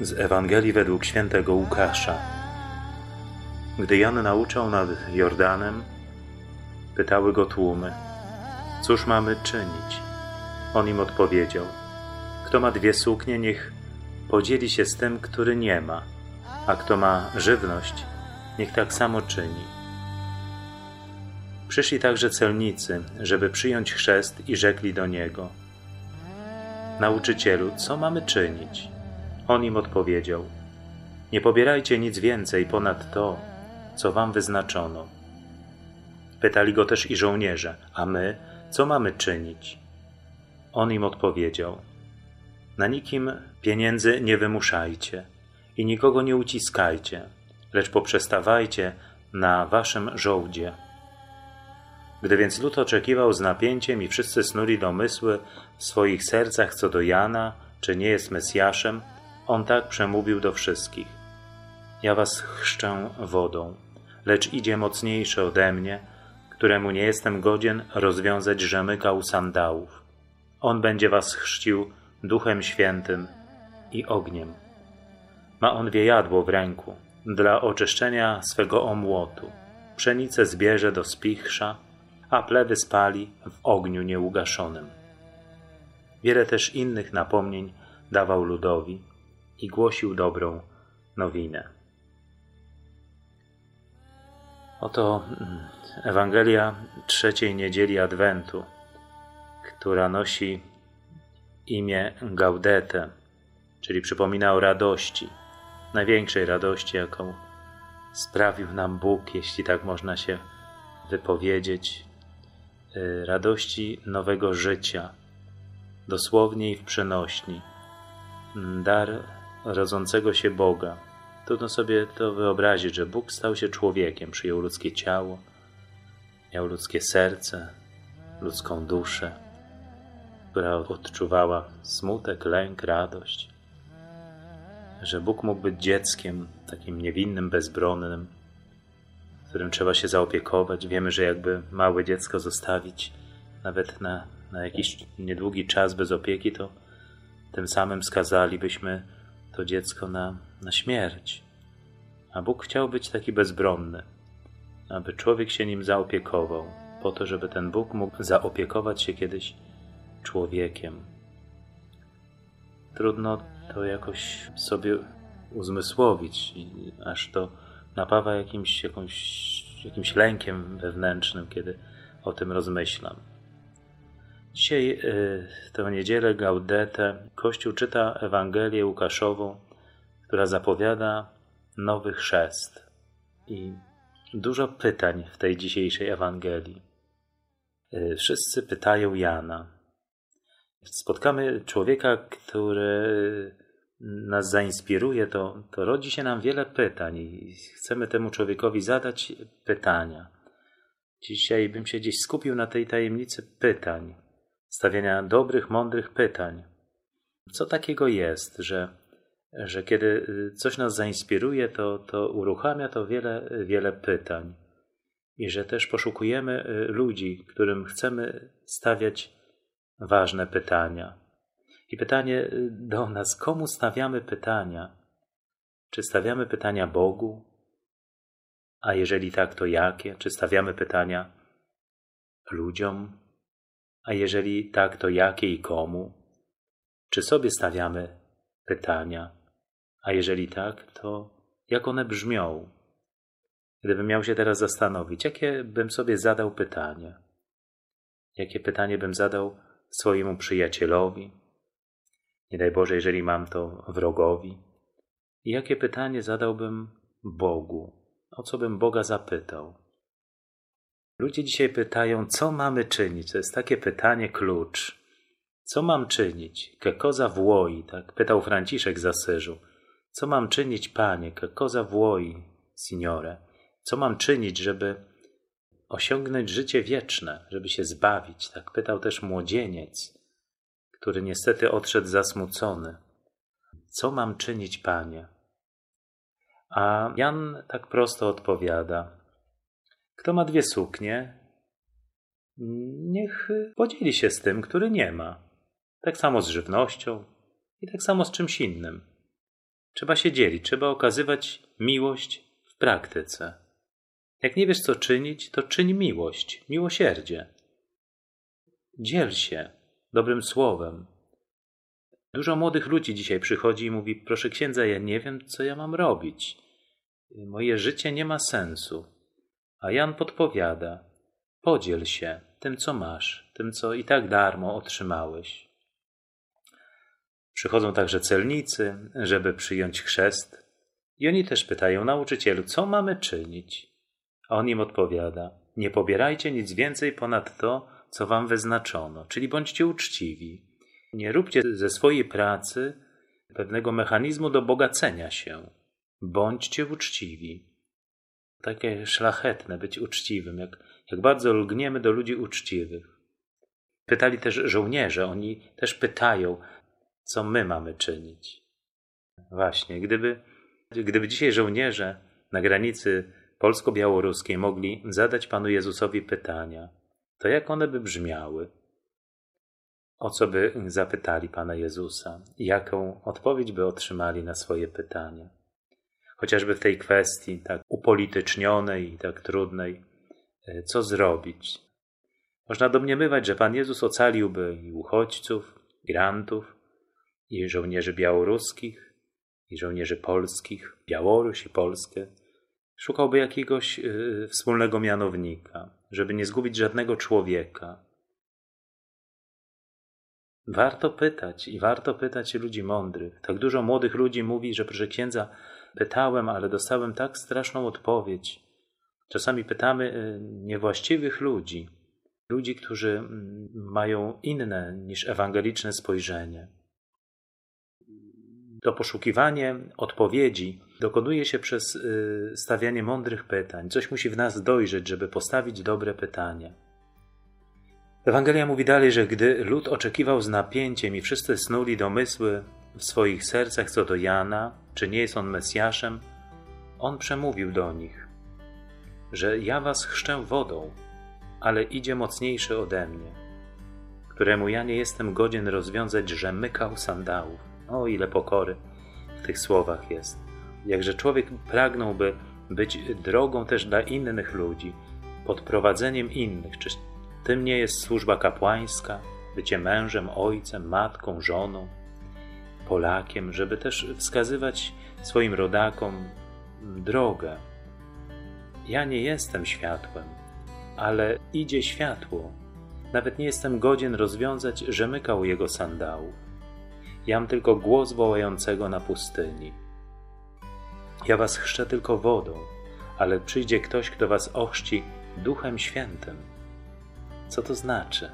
Z Ewangelii według świętego Łukasza. Gdy Jan nauczał nad Jordanem, pytały go tłumy: Cóż mamy czynić? On im odpowiedział: Kto ma dwie suknie, niech podzieli się z tym, który nie ma, a kto ma żywność, niech tak samo czyni. Przyszli także celnicy, żeby przyjąć chrzest i rzekli do niego: Nauczycielu, co mamy czynić? On im odpowiedział: Nie pobierajcie nic więcej ponad to, co wam wyznaczono. Pytali go też i żołnierze: A my, co mamy czynić? On im odpowiedział: Na nikim pieniędzy nie wymuszajcie i nikogo nie uciskajcie, lecz poprzestawajcie na waszym żołdzie. Gdy więc lud oczekiwał z napięciem i wszyscy snuli domysły w swoich sercach co do Jana, czy nie jest Mesjaszem, on tak przemówił do wszystkich. Ja was chrzczę wodą, lecz idzie mocniejszy ode mnie, któremu nie jestem godzien rozwiązać rzemyka sandałów. On będzie was chrzcił Duchem Świętym i ogniem. Ma on wiejadło w ręku dla oczyszczenia swego omłotu. Pszenicę zbierze do spichrza, a plewy spali w ogniu nieugaszonym. Wiele też innych napomnień dawał ludowi i głosił dobrą nowinę. Oto mm, Ewangelia trzeciej niedzieli Adwentu, która nosi imię Gaudete, czyli przypomina o radości, największej radości, jaką sprawił nam Bóg, jeśli tak można się wypowiedzieć, y, radości nowego życia, dosłownie i w przenośni, dar rodzącego się Boga. Trudno sobie to wyobrazić, że Bóg stał się człowiekiem, przyjął ludzkie ciało, miał ludzkie serce, ludzką duszę, która odczuwała smutek, lęk, radość. Że Bóg mógł być dzieckiem, takim niewinnym, bezbronnym, którym trzeba się zaopiekować. Wiemy, że jakby małe dziecko zostawić nawet na, na jakiś niedługi czas bez opieki, to tym samym skazalibyśmy to dziecko na, na śmierć. A Bóg chciał być taki bezbronny, aby człowiek się nim zaopiekował, po to, żeby ten Bóg mógł zaopiekować się kiedyś człowiekiem. Trudno to jakoś sobie uzmysłowić, aż to napawa jakimś, jakąś, jakimś lękiem wewnętrznym, kiedy o tym rozmyślam. Dzisiaj, y, tę niedzielę Gaudete, Kościół czyta Ewangelię Łukaszową, która zapowiada nowy chrzest. I dużo pytań w tej dzisiejszej Ewangelii. Y, wszyscy pytają Jana. Spotkamy człowieka, który nas zainspiruje, to, to rodzi się nam wiele pytań i chcemy temu człowiekowi zadać pytania. Dzisiaj bym się gdzieś skupił na tej tajemnicy pytań stawiania dobrych, mądrych pytań. Co takiego jest, że, że kiedy y, coś nas zainspiruje, to, to uruchamia to wiele, wiele pytań. I że też poszukujemy y, ludzi, którym chcemy stawiać ważne pytania. I pytanie y, do nas, komu stawiamy pytania? Czy stawiamy pytania Bogu? A jeżeli tak, to jakie? Czy stawiamy pytania ludziom? A jeżeli tak, to jakie i komu? Czy sobie stawiamy pytania? A jeżeli tak, to jak one brzmią? Gdybym miał się teraz zastanowić, jakie bym sobie zadał pytanie? Jakie pytanie bym zadał swojemu przyjacielowi? Nie daj Boże, jeżeli mam to wrogowi. I jakie pytanie zadałbym Bogu? O co bym Boga zapytał? Ludzie dzisiaj pytają, co mamy czynić? To jest takie pytanie klucz. Co mam czynić? Cosa vuoi? Tak pytał Franciszek z Asyżu. Co mam czynić, panie? Cosa vuoi, signore? Co mam czynić, żeby osiągnąć życie wieczne, żeby się zbawić? Tak pytał też młodzieniec, który niestety odszedł zasmucony. Co mam czynić, panie? A Jan tak prosto odpowiada: kto ma dwie suknie, niech podzieli się z tym, który nie ma. Tak samo z żywnością i tak samo z czymś innym. Trzeba się dzielić, trzeba okazywać miłość w praktyce. Jak nie wiesz, co czynić, to czyń miłość, miłosierdzie. Dziel się dobrym słowem. Dużo młodych ludzi dzisiaj przychodzi i mówi: Proszę księdza, ja nie wiem, co ja mam robić. Moje życie nie ma sensu. A Jan podpowiada: Podziel się tym, co masz, tym, co i tak darmo otrzymałeś. Przychodzą także celnicy, żeby przyjąć chrzest, i oni też pytają nauczycielu, co mamy czynić. A on im odpowiada: Nie pobierajcie nic więcej ponad to, co wam wyznaczono, czyli bądźcie uczciwi. Nie róbcie ze swojej pracy pewnego mechanizmu do bogacenia się. Bądźcie uczciwi. Takie szlachetne być uczciwym, jak, jak bardzo lgniemy do ludzi uczciwych. Pytali też żołnierze, oni też pytają, co my mamy czynić. Właśnie, gdyby, gdyby dzisiaj żołnierze na granicy polsko-białoruskiej mogli zadać Panu Jezusowi pytania, to jak one by brzmiały? O co by zapytali Pana Jezusa? Jaką odpowiedź by otrzymali na swoje pytania? Chociażby w tej kwestii tak upolitycznionej i tak trudnej, e, co zrobić? Można domniemywać, że Pan Jezus ocaliłby i uchodźców, grantów, i żołnierzy białoruskich, i żołnierzy polskich, Białoruś i Polskę. Szukałby jakiegoś y, wspólnego mianownika, żeby nie zgubić żadnego człowieka. Warto pytać i warto pytać ludzi mądrych. Tak dużo młodych ludzi mówi, że proszę księdza, pytałem, ale dostałem tak straszną odpowiedź. Czasami pytamy y, niewłaściwych ludzi, ludzi, którzy mm, mają inne niż ewangeliczne spojrzenie. To poszukiwanie odpowiedzi dokonuje się przez y, stawianie mądrych pytań. Coś musi w nas dojrzeć, żeby postawić dobre pytania. Ewangelia mówi dalej, że gdy lud oczekiwał z napięciem i wszyscy snuli domysły w swoich sercach co do Jana, czy nie jest on Mesjaszem, on przemówił do nich, że ja was chrzczę wodą, ale idzie mocniejszy ode mnie, któremu ja nie jestem godzien rozwiązać rzemykał sandałów. O ile pokory w tych słowach jest. Jakże człowiek pragnąłby być drogą też dla innych ludzi, podprowadzeniem innych. Czy tym nie jest służba kapłańska, bycie mężem, ojcem, matką, żoną, Polakiem, żeby też wskazywać swoim rodakom drogę. Ja nie jestem światłem, ale idzie światło. Nawet nie jestem godzien rozwiązać rzemykał jego sandałów. Jam tylko głos wołającego na pustyni. Ja was chrzczę tylko wodą, ale przyjdzie ktoś, kto was ochrzci Duchem Świętym. Co to znaczy?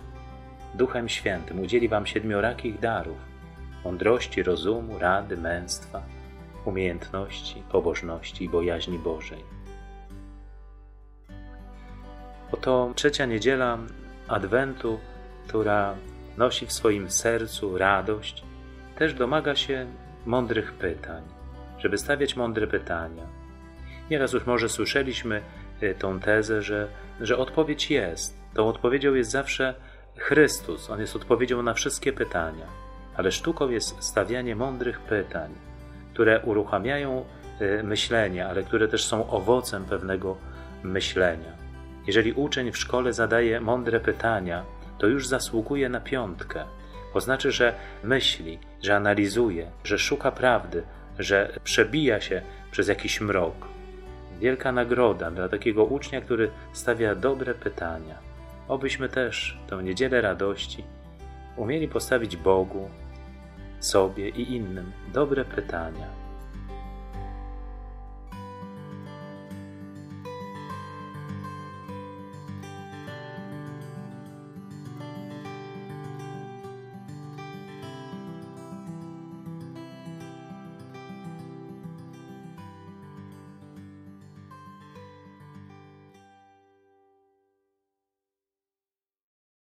Duchem Świętym udzieli wam siedmiorakich darów: mądrości, rozumu, rady, męstwa, umiejętności, pobożności i bojaźni Bożej. Oto trzecia niedziela Adwentu, która nosi w swoim sercu radość, też domaga się mądrych pytań, żeby stawiać mądre pytania. Nieraz już może słyszeliśmy y, tą tezę, że, że odpowiedź jest. Tą odpowiedzią jest zawsze Chrystus. On jest odpowiedzią na wszystkie pytania. Ale sztuką jest stawianie mądrych pytań, które uruchamiają y, myślenie, ale które też są owocem pewnego myślenia. Jeżeli uczeń w szkole zadaje mądre pytania, to już zasługuje na piątkę. To znaczy, że myśli, że analizuje, że szuka prawdy, że przebija się przez jakiś mrok. Wielka nagroda dla takiego ucznia, który stawia dobre pytania. Obyśmy też tę niedzielę radości umieli postawić Bogu, sobie i innym dobre pytania